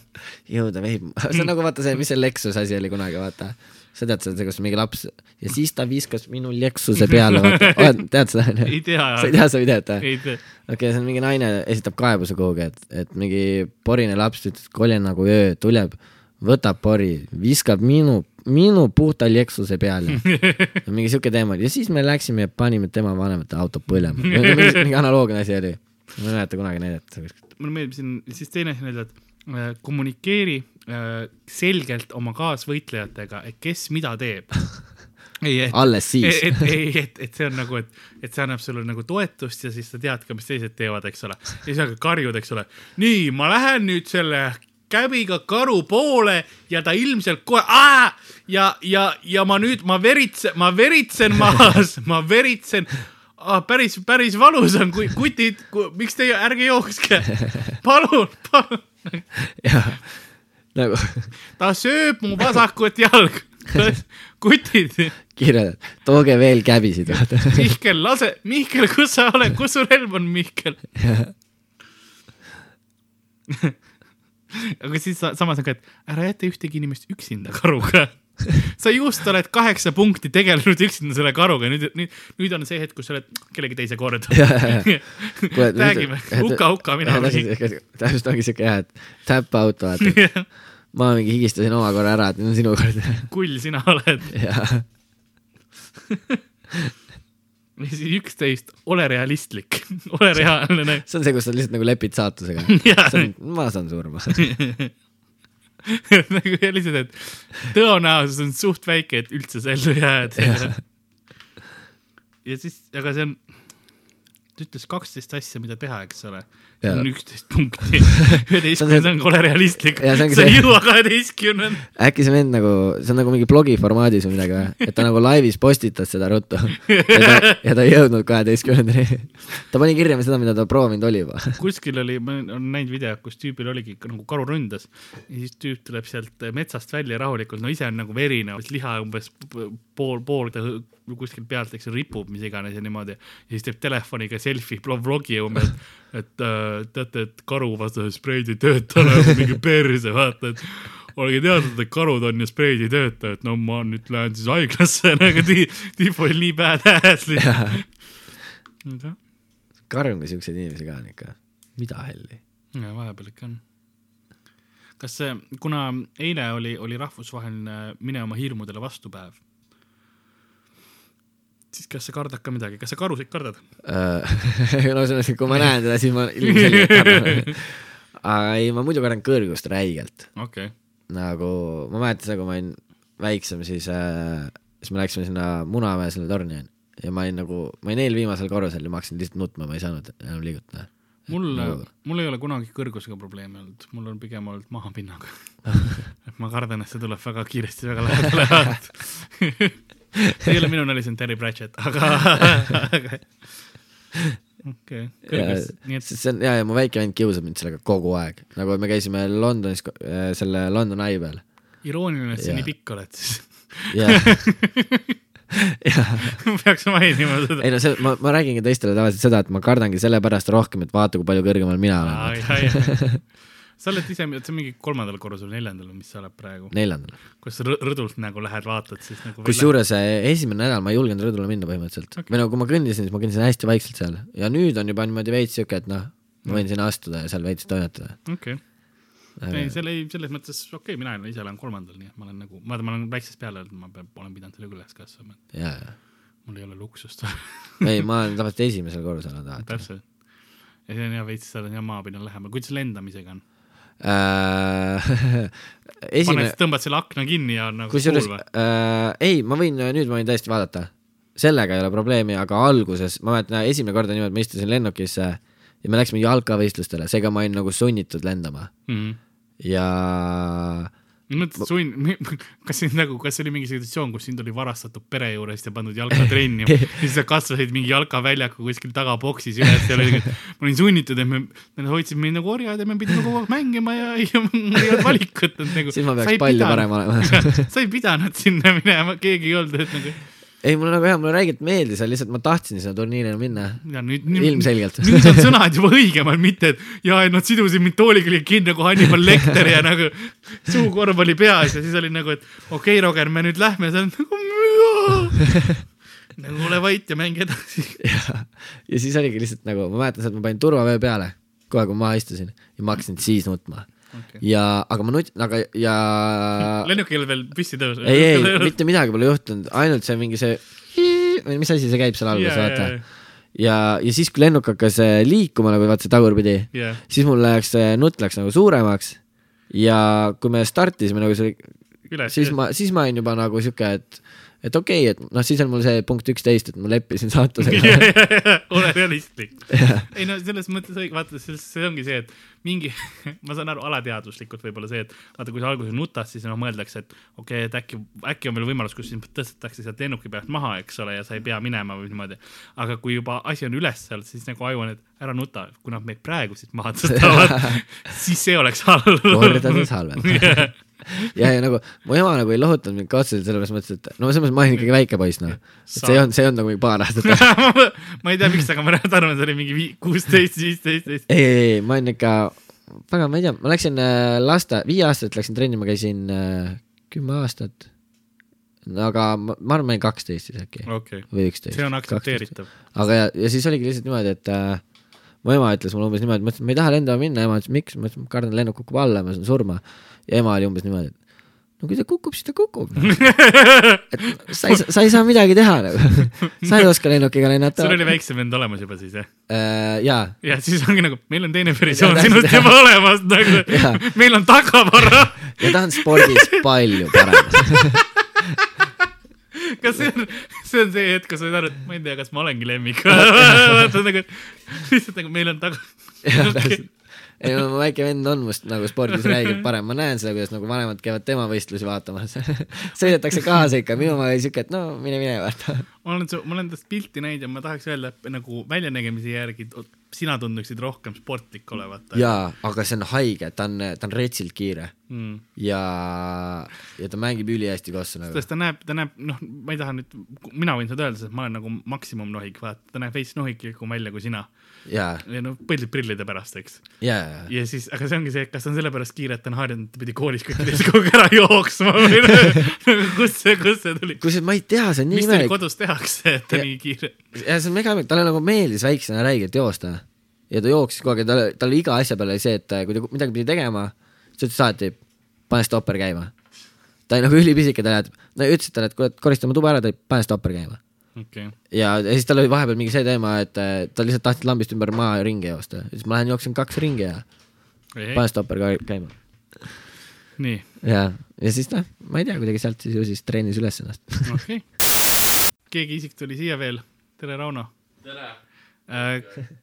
jõuda veib. see on nagu vaata see, mis see Lexus asi oli kunagi, vaata. Sa tead seda, kus mingi laps ja siis ta viskas minu Lexuse peale, tead seda onju? ei tea, sa ei tea või? ei tea. okei okay,, see on mingi naine esitab kaebuse kuhugi, et, et mingi porine laps ütles, et koljen nagu öö tuleb, võtab pori, viskab minu, minu puhta Lexuse peale. mingi siuke teema oli ja siis me läksime ja panime tema vanemate auto põlema. mingi, analoogne asi oli. ma ei mäleta kunagi kuskilt. mulle meeldib siin siis teine asi öelda, et äh, kommunikeeri selgelt oma kaasvõitlejatega, et kes mida teeb. ei, et, alles siis. et, ei, et, et see on nagu, et, et see annab sulle nagu toetust ja siis sa tead ka, mis teised teevad, eks ole. ja siis hakkad karjud, eks ole. nii, ma lähen nüüd selle käbiga karu poole ja ta ilmselt kohe, ja, ja, ja ma nüüd, ma veritsen, ma veritsen maas, ma veritsen ah,. päris, päris valus on, kui kutid, miks te, ärge jookske, palun, palun. Nagu ta sööb mu vasakut jalga. kutid, kirjeldad, tooge veel käbisid. Mihkel, lase, Mihkel, kus sa oled, kus su relv on, Mihkel? aga siis sa, samas on ka, et ära jäta ühtegi inimest üksinda karuga. sa just oled kaheksa punkti tegelenud üksinda selle karuga, nüüd, nüüd, nüüd on see hetk, kus sa oled kellegi teise kord. räägime, huka-huka, mina olen. täpselt ongi siuke jah, et tap out, vaata. ma mingi higistasin oma korra ära, et nüüd on sinu kord. kull sina oled. ja siis üksteist, ole realistlik, ole reaalne. see on see, kus sa lihtsalt nagu lepid saatusega. Ma saan surma. nagu lihtsalt, et tõenäosus on suht väike, et üldse sa ellu jääd. ja siis, aga see on, ta ütles kaksteist asja, mida teha, eks ole. Jaa. on üksteist punkti. üheteistkümnes on ole realistlik. Sa ei jõua kaheteistkümnenda. äkki see vend nagu, see on nagu mingi blogi formaadis või midagi või? et ta nagu laivis postitas seda ruttu ja ta, ja ta ei jõudnud kaheteistkümnendani. ta pani kirja seda, mida ta proovinud oli juba. kuskil oli, ma olen näinud videot, kus tüübil oligi nagu karu ründas ja siis tüüp tuleb sealt metsast välja rahulikult, no ise on nagu verine, liha umbes pool, pool ta kuskilt pealt, eks ripub, mis iganes ja niimoodi. ja siis teeb telefoniga selfie, vlogi umbes, et äh, teate, et karuvastased spreid ei tööta nagu mingi perse, vaata, et olge teadnud, et karud on ja spreid ei tööta, et no ma nüüd lähen siis haiglasse, nagu ti- tüüp oli nii badass lihtsalt. kui siukseid inimesi ka on ikka. mida helli? ja vahepeal ikka on. kas see, kuna eile oli, oli rahvusvaheline Mine oma hirmudele vastupäev, siis kas sa kardad ka midagi, kas sa karusid kardad? no selles mõttes, kui ma näen teda, siis ma ilmselgelt kardan. aga ei, ma muidu kardan kõrgust räigelt. okei okay., nagu ma mäletan seda, kui ma olin väiksem, siis äh,, siis me läksime sinna Munamäe selle torni ja ma olin nagu, ma olin eelviimasel korrusel ja ma hakkasin lihtsalt nutma, ma ei saanud enam liigutada. mul Nagu-, mul ei ole kunagi kõrgusega probleeme olnud, mul on pigem olnud mahapinnaga. et ma kardan, et see tuleb väga kiiresti väga lähedale ei ole minu nali, see on Terry Pratchett, aga, okei okay., et see on ja, ja mu väike vend kiusab mind sellega kogu aeg, nagu me käisime Londonis äh, selle London Eye peal irooniline, et sa nii pikk oled siis. peaks mainima seda. ei no see, ma, ma räägingi teistele tavaliselt seda, et ma kardangi sellepärast rohkem, et vaata, kui palju kõrgemal mina olen. sa oled ise, on mingi kolmandal korrusel, neljandal või mis sa oled praegu, neljandal. kus sa rõ- rõdult nagu lähed, vaatad siis nagu. kusjuures eh, esimene nädal ma ei julgenud rõdule minna põhimõtteliselt okay.. või no kui ma kõndisin, siis ma kõndisin hästi vaikselt seal ja nüüd on juba niimoodi veits siuke, et noh, ma võin sinna astuda ja seal veits toimetada. okei okay., ei, selle ei, selles mõttes okei okay,, mina ise olen kolmandal, nii et ma olen nagu, vaata, ma olen väiksest peale öelnud, ma pean, olen pidanud sellega üles kasvama, et ja, ja, mul ei ole luksust ei, ma olen tavaliselt esimesel korrusel olnud alati. täpselt. ja see on hea veits, seal on hea maapinna lähemal, kuidas lendamisega on? Äh, paned esimene, tõmbad selle akna kinni ja on nagu kusjuures cool äh, ei, ma võin, nüüd ma võin tõesti vaadata. sellega ei ole probleemi, aga alguses, ma mäletan, esimene kord on niimoodi, ma istusin lennukisse ja me läksime jalkavõistlustele, seega ma olin nagu sunnitud lendama Mhm. ja mõtled sunn, kas siin nagu, kas oli mingi situatsioon, kus sind oli varastatud pere juurest ja pandud jalkatrenni ja siis sa kasvasid mingi jalkaväljaku kuskil tagaboksis üles ja oli, ma olin sunnitud, et me, me hoidsime meid nagu orjad ja me pidime kogu aeg mängima ja, ja mul ei olnud valikut, et nagu. siis ma peaks palju parem olema. sa ei pidanud sinna minema, keegi ei olnud, et nagu ei, mulle nagu jah, mulle räigelt meeldis, lihtsalt ma tahtsin sinna turniirile minna. ilmselgelt. nüüd on sõnad juba õigemad, mitte et ja, et nad sidusid mind tooliga kinni nagu Hannibal Lecter ja nagu suukorv oli peas ja siis oli nagu, et okei okay,, Roger, me nüüd lähme, oled nagu nagu ole vait ja mängi edasi. ja, ja siis oligi lihtsalt nagu, ma mäletan seda, et ma panin turvavöö peale, kohe kui maha istusin ja ma hakkasin siis nutma Okay. ja, aga ma nut-, aga ja lennukil veel püsti tõus. ei, ei, mitte midagi pole juhtunud, ainult see mingi see või mis asi see käib seal alguses, vaata. ja, ja siis, kui lennuk hakkas äh, liikuma nagu vaata see tagurpidi, jah, siis mul läks, nutt läks nagu suuremaks ja kui me startisime nagu see, üles. siis ma, siis ma olin juba nagu sihuke, et, et okei okay,, et noh, siis on mul see punkt üksteist, et ma leppisin saatusega. ole realistlik. ei no selles mõttes õige, vaata, see ongi see, et mingi, ma saan aru, alateadvuslikult võib-olla see, et vaata, kui sa alguses nutad, siis noh, mõeldakse, et okei okay,, et äkki, äkki on veel võimalus, kus sind tõstetakse sealt lennuki pealt maha, eks ole, ja sa ei pea minema või niimoodi. aga kui juba asi on üles seal, siis nagu aju on, et ära nuta, kui nad meid praegu siit maha tõstavad, siis see oleks halb. kordades halvem. ja, ja nagu mu ema nagu ei lohutanud mind ka otseselt sellepärast mõtles, et no selles mõttes ma olin ikkagi väike poiss noh, et see ei olnud, see ei olnud nagu mingi paar aastat. ma ei tea, miks, aga ma arvan, et see oli mingi kuusteist, viisteist, ei, ei, ei, ma olin ikka, väga, ma ei tea, ma läksin äh, laste, viie aastaselt läksin trenni, ma käisin äh, kümme aastat. aga ma, ma arvan, ma olin kaksteist siis äkki okei, või üksteist. see on aktsepteeritav. aga ja, ja siis oligi lihtsalt niimoodi, et äh, mu ema ütles mulle umbes niimoodi, ma ütlesin, ma ei taha lendama minna, ema ütles, miks, ma ütlesin, ma kardan, lennuk kukub alla, ma saan surma. ja ema oli umbes niimoodi, et no kui ta kukub, siis ta kukub no. et sa ei, sa ei saa midagi teha nagu. sa ei oska lennukiga lennata sul. oli väiksem vend olemas juba siis jah? Äh, jaa, ja siis ongi nagu, meil on teine versioon sinust juba olemas nagu meil on tagavara. ja ta on spordis palju parem. Kas see on, see on see hetk, kus sa saad aru, et ma ei tea, kas ma olengi lemmik. vaata nagu, lihtsalt nagu meil on taga. jah, täpselt. ei no mu väike vend on must nagu spordis räigelt parem, ma näen seda, kuidas nagu vanemad käivad tema võistlusi vaatamas. sõidetakse kaasa ikka, minu oma oli siuke, et no mine, mine vaata. ma olen, ma olen tast pilti näinud ja ma tahaks öelda, et nagu väljanägemise järgi sina tunduksid rohkem sportlik olevat. jaa, aga see on haige, ta on, ta on retsilt kiire mm.. ja, ja ta mängib ülihästi kossu nagu. sest ta näeb, ta näeb, noh, ma ei taha nüüd, mina võin seda öelda, sest ma olen nagu maksimumnohik, vaata, ta näeb veits nohiklikum välja kui sina. jaa, ja noh, põhiliselt prillide pärast, eks. jaa. ja siis, aga see ongi see, kas on sellepärast kiire, et ta on harjunud, ta pidi koolis kõikides kogu aeg ära jooksma või nagu kust see, kust see tuli? kusjuures ma ei tea, see on nii mis teil imelik. kodus tehakse, et ta Ja- nii kiire? ja see on mega imelik, talle nagu meeldis väiksena räigelt joosta. ja ta jooksis kogu aeg ja talle, talle iga asja peale oli see, et kui ta midagi pidi tegema, siis ütles alati, pane stopper käima. ta oli nagu ülipisike, ta läheb, no ütlesid talle, et kuule, korista oma tuba ära, ta oli, pane stopper käima. okei okay., ja, ja siis tal oli vahepeal mingi see teema, et äh, ta lihtsalt tahtis lambist ümber maa ringi joosta, siis ma lähen jooksen kaks ringi ja pane stopper ka käima. nii, ja, ja siis noh, ma ei tea, kuidagi sealt siis ju siis treenis üles ennast. okei okay.. keegi isik tuli siia veel, tere, Rauno. tere äh,.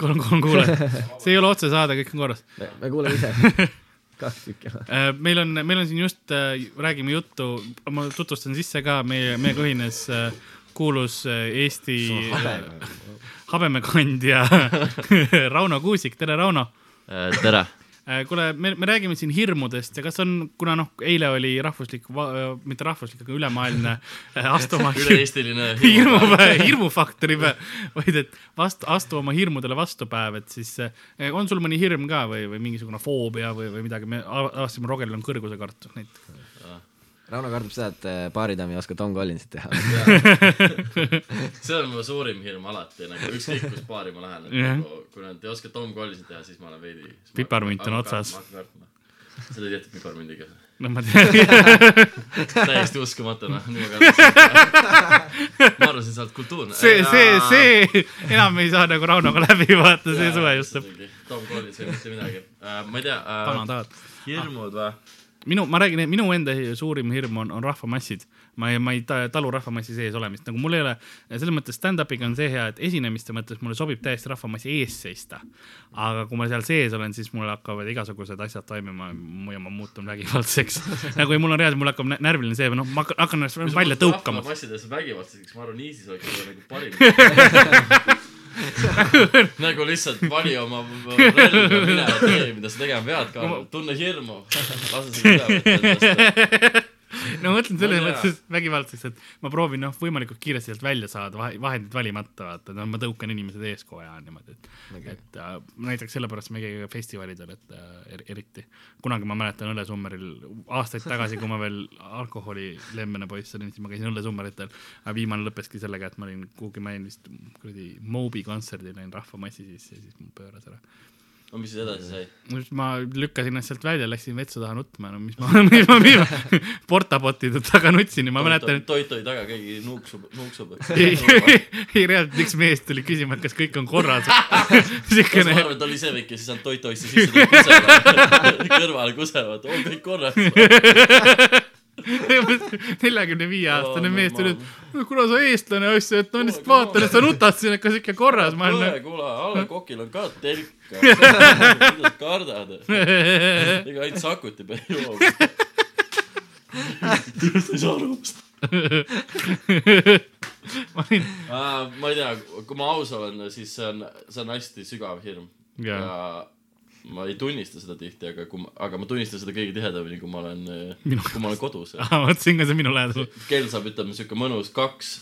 kolm, kolm kuulajat, see ei ole otsesaade, kõik on korras me kuuleme ise. kaks tükki. äh,. meil on, meil on siin just äh,, räägime juttu, ma tutvustan sisse ka meie, meiega ühines äh, kuulus äh, Eesti äh, habemekandja Rauno Kuusik, tere, Rauno tere. Äh, kuule, me, me räägime siin hirmudest ja kas on, kuna noh, eile oli rahvuslik, mitte rahvuslik, aga ülemaailmne äh, astu oma üle-eestiline hirmupäev, hirmufaktori päev, vaid et vastu, astu oma hirmudele vastu päev, et siis on sul mõni hirm ka või, või mingisugune foobia või, või midagi, me avastasime, Rogeril on kõrgusekartus näiteks. Rauno kardab seda, et äh, baaridaam ei oska Tom Collinsit teha. see on mu suurim hirm alati nagu ükskõik kus baari ma lähen, et Jah. nagu kui nad ei oska Tom Collinsit teha, siis ma olen veidi. Piparmint on otsas.. sa tead jätta piparmindiga, noh, ma tean, täiesti uskumatu noh, nii ma kardan. ma arvasin, sa oled kultuurne. see, see, see enam ei saa nagu Raunoga läbi vaata, see suve just. Tom Collins ei mitte midagi uh,. ma ei tea uh,, hirmud või? minu, ma räägin, minu enda suurim hirm on, on rahvamassid. ma ei, ma ei ta- talu rahvamassi sees olemist, nagu mul ei ole, selles mõttes stand-up'iga on see hea, et esinemiste mõttes mulle sobib täiesti rahvamassi ees seista. aga kui ma seal sees olen, siis mul hakkavad igasugused asjad toimima ja ma muutun vägivaldseks. nagu ja mul on reaalselt, mul hakkab nä- närviline see, noh, ma hakkan- ennast välja tõukama. massides vägivaldseks, ma arvan, ISIS oleks nagu parim. nagu lihtsalt vali oma relv ja mine tee, mida sa tegema pead, tunne hirmu. lase seda üle endast. No ma mõtlen selles Ma tea. mõttes vägivaldseks, et ma proovin noh, võimalikult kiiresti sealt välja saada, vahendid valimata vaata, no ma tõukan inimesed ees kogu aja niimoodi, et okay., et äh, näiteks sellepärast me ei käi ka festivalidel, et äh, er, eriti. kunagi ma mäletan Õllesummeril aastaid tagasi, kui ma veel alkoholi lemmene poiss olin, siis ma käisin Õllesummeritel. aga viimane lõppeski sellega, et ma olin kuhugi, ma jäin vist kuradi Moby kontserdil, olin rahvamassi sisse ja siis mul pööras ära no mis siis edasi sai? siis ma lükkasin ennast sealt välja, läksin vetsu taha nutma, no mis ma, mis ma, mis ma portapottide taga nutsin ja ma mäletan, et toit oli taga, keegi nuuksub, nuuksub. ei, ei reaalselt üks mees tuli küsima, et kas kõik on korras. kas ma siukene, arvan, et oli see väike, siis on toit oisse sisse, tuli kusema, kõrvale kusevad, on kõik korras. neljakümne viie aastane mees tuli, et kuna sa eestlane asja, et Kuule, lihtsalt vaatan, et sa nutad siin, et kas ikka korras, ma kuule, olen. kuule, Alle Kokil on ka telk. mida sa kardad? ega ainult Sakuti peal ei joo. sa ei saa aru ma olin, ma ei tea, kui ma aus olen, siis see on, see on hästi sügav hirm. Jaa. ja ma ei tunnista seda tihti, aga kui ma, aga ma tunnistan seda kõige tihedamini, kui ma olen, kui ma olen kodus. ma mõtlesin ka see minu lähedal. kell saab, ütleme siuke mõnus kaks.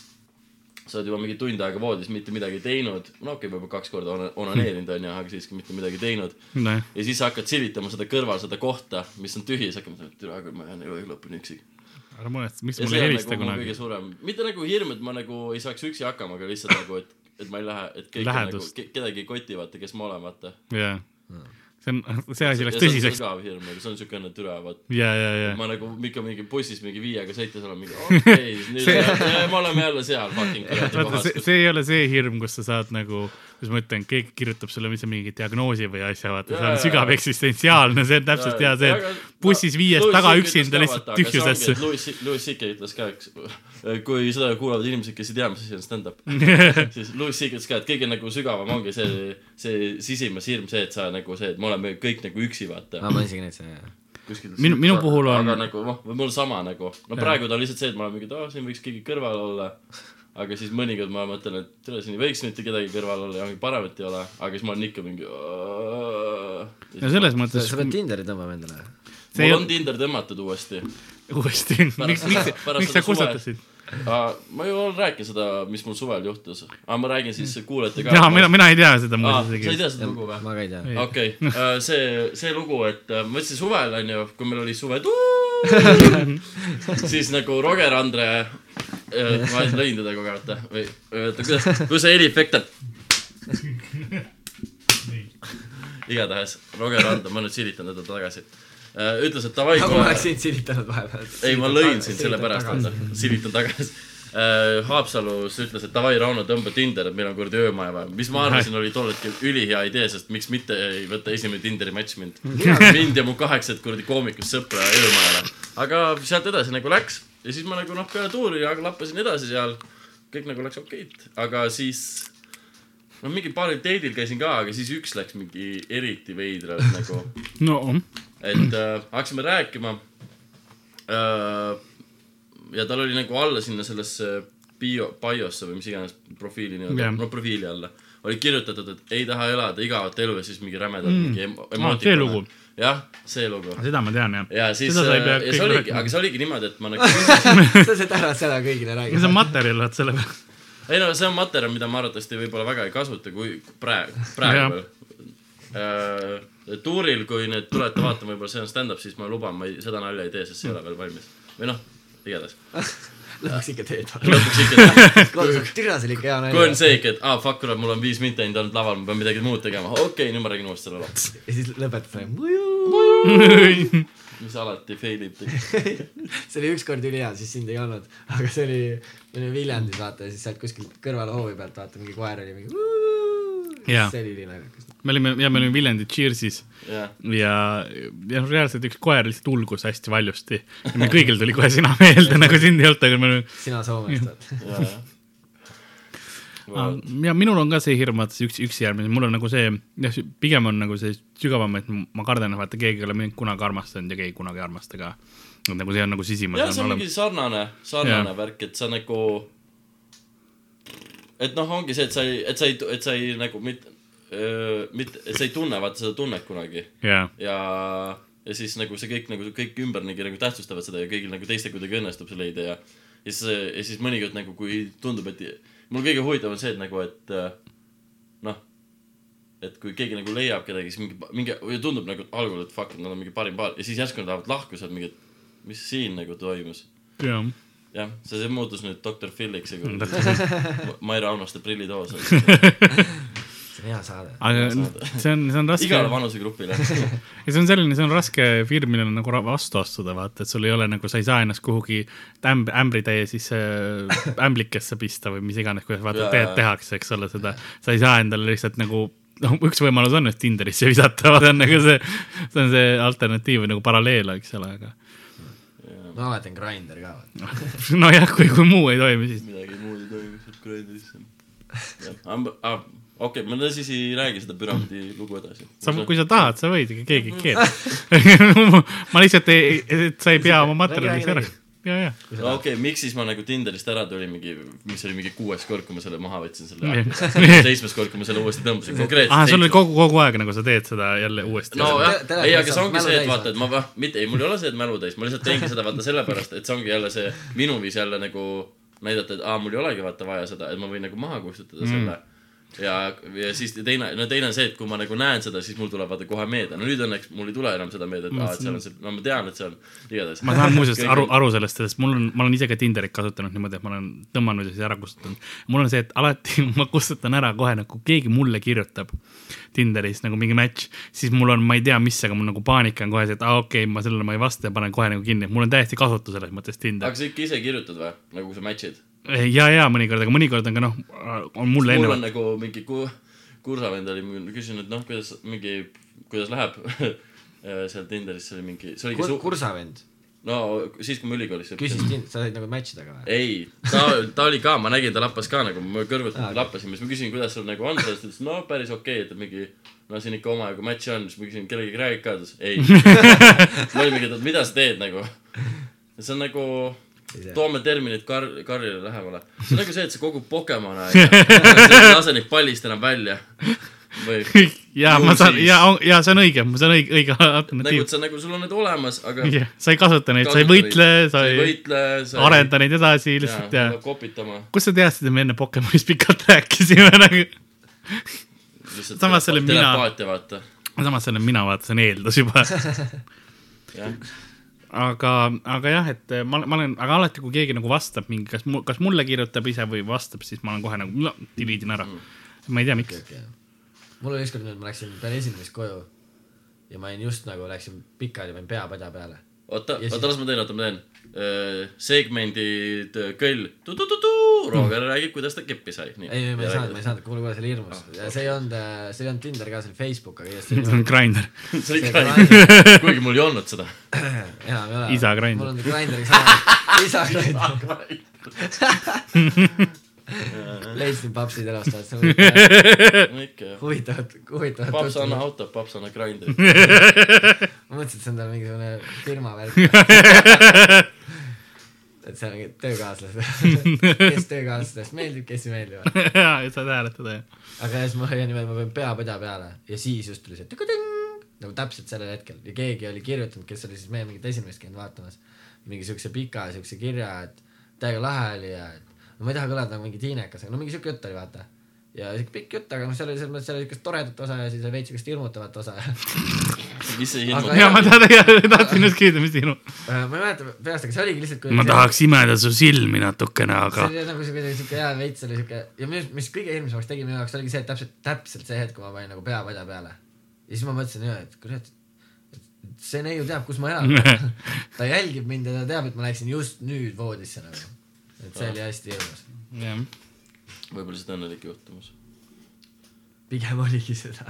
sa oled juba mingi tund aega voodis, mitte midagi teinud. no okei okay,, võib-olla kaks korda ona- onaneerinud onju, aga siiski mitte midagi teinud. nojah, ja siis sa hakkad silitama seda kõrval seda kohta, mis on tühi, siis hakkad mõtlema, et türa küll, ma jään elu lõpuni üksi. ära muretse, miks see ei helista nagu kunagi kõige. suurem, mitte nagu hirm, et ma nagu ei saaks üksi hakkama, aga lihtsalt nagu, et, et ma ei lähe, et kõik on nagu Lähedust., kedagi ei koti, vaata, kes ma olen, vaata. jaa, see on, see asi läks ja see on tõsiseks. sügav hirm, see on siukene türa, vaat. ja, ja, ja. ma nagu ikka mingi bussis mingi viiega sõites olen mingi okei okay,, nüüd see... me oleme jälle seal fucking kuradi kohas see ei ole see hirm, kus sa saad nagu, kus ma ütlen, keegi kirjutab sulle mis mingi diagnoosi või asja, vaata, see on sügav eksistentsiaalne, see on täpselt hea see, et bussis viies taga üksinda lihtsalt tühjusesse. Louis, Louis CK ütles ka, eks, kui seda kuulavad inimesed, kes ei tea, mis asi on stand-up, siis Louis CK ütles ka, et kõige nagu sügavam ongi see, see sisimas hirm, see, et sa nagu see, et me oleme kõik nagu üksi, vaata aa, ma olen isegi seda, jah. kuskil Minu- minu puhul on- aga nagu noh, mul sama nagu, no praegu ta on lihtsalt see, et ma olen mingi, et aa, siin võiks keegi kõrval olla. Aga siis mõnikord ma mõtlen, et tere, siin ei võiks mitte kedagi kõrval olla ja paremat ei ole, aga siis ma olen ikka mingi. no selles mõttes sa pead Tinderi tõmbama endale. see ei mul on Tinder tõmmatud uuesti. uuesti, miks, miks, miks sa kustutasid? ma ju olen rääkinud seda, mis mul suvel juhtus, aga ma räägin siis kuulajate ka. jaa, mina, mina ei tea seda sa ei muuseas isegi. tea seda lugu või? ma ka ei tea. Ei. okei, see, see lugu, et äh, ma mõtlesin suvel onju, kui meil oli suve siis nagu Roger Andre, ma lõin teda kogu aeg, vaata, või oota, kuidas, kuidas see heliefekt on? igatahes Roger Andre, ma nüüd silitan teda tagasi, ütles, et davai, ma oleks sind silitanud vahepeal. ei, ma lõin sind sellepärast, et silitan tagasi. Haapsalus ütles, et davai, Rauno, tõmba Tinder, et meil on kuradi öömaja vaja. mis ma arvasin, oli tol hetkel ülihea idee, sest miks mitte ei võta esimene Tinderi match mind. mind ja mu kaheksat kuradi koomikust sõpra öömajale. aga sealt edasi nagu läks ja siis ma nagu noh, peale tuuri lappasin edasi seal. kõik nagu läks okeit, aga siis no mingi paaril date'il käisin ka, aga siis üks läks mingi eriti veidralt nagu no, et äh, hakkasime rääkima äh,. ja tal oli nagu alla sinna sellesse bio, biosse või mis iganes profiili nii-öelda yeah., no profiili alla oli kirjutatud, et ei taha elada igavat elu ja siis mingi rämedalt mm. mingi emo- Aa, see lugu.. jah, see lugu. seda ma tean jah. ja siis, ja see kõigile oligi, aga see oligi niimoodi, et ma nagu sa said ära, seda kõigile see on materjal, vaat selle peale. ei no see on materjal, mida ma arvatavasti võib-olla väga ei kasuta, kui praegu, praegu veel. tuuril, kui nüüd tulete vaatama, võib-olla see on stand-up, siis ma luban, ma ei, seda nalja ei tee, sest see ei ole veel valmis. või noh, igatahes. lõpuks ikka teed. lõpuks ikka, türa, see oli ikka hea kui on see ikka, et aa ah, fuck kurat, mul on viis minti ainult olnud laval, ma pean midagi muud tegema, okei okay,, nüüd ma räägin uuesti selle loo. ja siis lõpetad mis alati fail ib see oli ükskord ülihea, siis sind ei olnud, aga see oli, me olime Viljandis vaata ja siis sealt kuskilt kõrval hoovi pealt vaata mingi koer oli mingi. See oli ülinaljakas. me olime, ja me olime Viljandi Cheersis. Ja, ja noh, reaalselt üks koer lihtsalt ulgus hästi valjusti. Ja meil kõigil tuli kohe sina meelde, nagu sind ei olnud, aga me olime sina Soomest vaata. ja, ja minul on ka see hirm, vaata see üks, üksi jäämine, mul on nagu see, jah, pigem on nagu see sügavam, et ma kardan, et vaata keegi ei ole mind kunagi armastanud ja keegi kunagi ei armasta ka. nagu see on nagu sisimas. Jah, see on mingi sarnane, sarnane Jah. värk, et sa nagu, et noh, ongi see, et sa ei, et sa ei, et sa ei nagu mitte, mitte, et sa ei tunne vaata seda tunnet kunagi jaa, ja, ja siis nagu see kõik nagu kõik ümberringi nagu tähtsustavad seda ja kõigil nagu teistel kuidagi õnnestub see leida ja ja siis, ja siis mõnikord nagu kui tundub, et mul kõige huvitavam on see, et nagu, et noh, et kui keegi nagu leiab kedagi, siis mingi, mingi, tundub nagu algul, et fuck, nad on mingi parim paar ja siis järsku nad lähevad lahku, oled mingi, et mis siin nagu toimus. jaa. jah, see, muutus nüüd doktor Mm, kui Maire Aunaste prillitoos on see on hea saade. aga see on, see on raske, igale vanusegrupile. ja see on selline, see on raske firm, millele nagu vastu astuda, vaata, et sul ei ole nagu, sa ei saa ennast kuhugi ämb-, ämbritäie siis äh, ämblikesse pista või mis iganes, kuidas vaata te tehakse, eks ole, seda, sa ei saa endale lihtsalt nagu noh, üks võimalus on, et Tinderisse visata, see on nagu see, see on see alternatiiv või nagu paralleel, eks ole, aga ma on Grindr ka nojah, kui, kui muu ei toimi, siis midagi muud ei toimu, saab Grindrisse. okei, ma siis ei räägi seda püramiidi lugu edasi. sa, kui sa tahad, sa võid, keegi ei keela. ma lihtsalt ei, et sa ei pea oma materjaliks ära. ja, ja. okei okay,, miks siis ma nagu Tinderist ära tulin mingi, mis oli mingi kuues kord, kui ma selle maha võtsin, selle seitsmes kord, kui ma selle uuesti tõmbasin, konkreetselt. aa, sul oli kogu, kogu aeg nagu sa teed seda jälle uuesti. nojah ei, aga see ongi see, et vaata, et ma, mitte, ei, mul ei ole see, et mälu täis, ma lihtsalt teengi seda vaata sellepärast, et see ongi jälle see minu viis jälle nagu näidata, et aa, mul ei olegi vaata vaja seda, et ma võin nagu maha kustutada mm. selle. ja, ja siis teine, no teine on see, et kui ma nagu näen seda, siis mul tuleb vaata kohe meelde, no nüüd õnneks mul ei tule enam seda meelde, et aa, et seal on see, no ma tean, et see on igatahes. ma saan muuseas aru, aru sellest, sest mul on, ma olen ise ka Tinderit kasutanud niimoodi, et ma olen tõmmanud ja siis ära kustutanud. mul on see, et alati ma kustutan ära kohe nagu keegi mulle kirjutab Tinderis nagu mingi match, siis mul on, ma ei tea, mis, aga mul nagu paanika on kohe see, et aa okei okay,, ma sellele ma ei vasta ja panen kohe nagu kinni, mul on täiesti kasutu selles mõttes Tinder aga. sa ikka ise kirjutad või, nagu kui sa match'id? ja, ja mõnikord, aga mõnikord on ka noh, on mulle mul on enne, nagu mingi ku-, kursavend oli, küsin, et noh, kuidas mingi, kuidas läheb seal Tinderis, see oli mingi, see oligi su-, kursavend, no siis, kui ma ülikoolis küsis, sa said nagu match idega või? ei, ta, ta oli ka, ma nägin, ta lappas ka nagu, me kõrvalt ah, lappasime, siis ma küsin, kuidas sul nagu on, siis ta ütles, no päris okei okay,, et mingi no siin ikka omajagu match'e on, siis ma küsin, kellegagi räägid ka, ta ütles ei. ma olin mingi, et mida sa teed nagu. see on nagu, toome terminid kar-, Karlile lähemale. see on nagu see, et sa kogud Pokemone ja sa ei lase neid pallist enam välja. või ja ma saan, ja, ja see on õige, see on õige, õige nagu, alternatiiv et. sa nagu, sul on need olemas, aga jah, sa ei kasuta neid, sa ei võitle, sa ei ei võitle, sa arenda neid edasi lihtsalt ja peab kopitama. kus sa teadsid, et me enne Pokemonist pikalt rääkisime nagu, Samas see olen mina. telepaatia, vaata. samas see olen mina, vaata, see on eeldus juba. aga, aga jah, et ma, ma olen, aga alati, kui keegi nagu vastab mingi, kas kas mulle kirjutab ise või vastab, siis ma olen kohe nagu no,, delete in ära. ma ei tea, miks. mul oli ükskord nüüd, ma läksin peale esinemist koju ja ma olin just nagu läksin pikali, panin pea padja peale. oota, oota, las ma teen, oota, ma teen. segmendid, kõll, Roger räägib, kuidas ta keppi sai. ei, ei, ma ei saanud, ma ei saanud, kuule, kuule, see oli hirmus Ah, ja see ei olnud, see ei olnud Tinder ka, see oli Facebook, aga just see on Grindr. see oli ka, kuigi mul ei olnud seda. enam ei ole. Isa Grindr. mul on Grindri sama, isa Grindr. leidsin papsid elust, see on huvitav- huvitavat, huvitavat paps anna auto, paps anna grind'i. ma mõtlesin, et see on tal mingisugune firma värk. et see on töökaaslased, kes töökaaslastest meeldib, kes ei meeldi. ja, et saad hääletada, jah. aga siis ma olin niimoodi, ma panin pea padja peale ja siis just tuli see tükuting nagu täpselt sellel hetkel ja keegi oli kirjutanud, kes oli siis meie mingit esinemist käinud vaatamas, mingi siukse pika siukse kirja, et täiega lahe oli ja et no ma ei taha kõlada nagu mingi tiinekas, aga no mingi siuke jutt oli vaata. Ja siuke pikk jutt, aga noh, seal oli selles mõttes, seal oli siukest toredat osa ja siis oli veits siukest hirmutavat osa. mis see hirm Aga on ja ma tahtsin, tahtsin just küsida, mis sinu. Äh, ma ei mäleta peast, aga see oligi lihtsalt. ma tahaks imeda su silmi natukene, see aga oli nagu siuke, siuke hea veits oli siuke ja mis, mis kõige hirmsamaks tegi minu jaoks oligi see, et täpselt, täpselt see hetk, kui ma panin nagu pea padja peale. ja siis ma mõtlesin, et kurat, see neiu teab, kus ma elan. ta jälgib mind ja ta teab, et ma läksin just nüüd voodisse nagu. et see oli hästi hirmus. jah. Võib-olla lihtsalt õnnelik juhtumus. pigem oligi seda.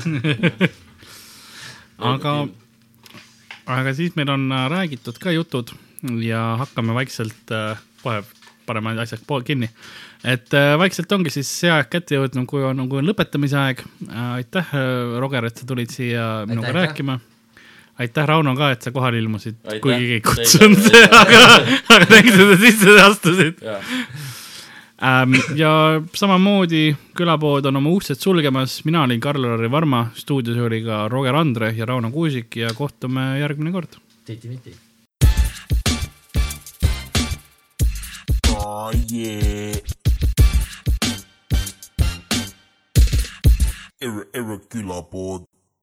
aga, aga siis meil on äh, räägitud ka jutud ja hakkame vaikselt äh, kohe paneme asjad pool kinni. et äh, vaikselt ongi siis see aeg kätte jõudnud, kui on, kui on lõpetamise aeg. aitäh, Roger, et sa tulid siia minuga aitäh. rääkima. aitäh, Rauno ka, et sa kohale ilmusid, kuigi ei Teile- kutsunud, aga, aga tegid seda sisse, astusid. Ähm, ja samamoodi külapood on oma uksed sulgemas, mina olin Karl-Lari Varma, stuudios oli ka Roger Andre ja Rauno Kuusik ja kohtume järgmine kord. titi-miti. Oh yeah. Erre, erre külapood.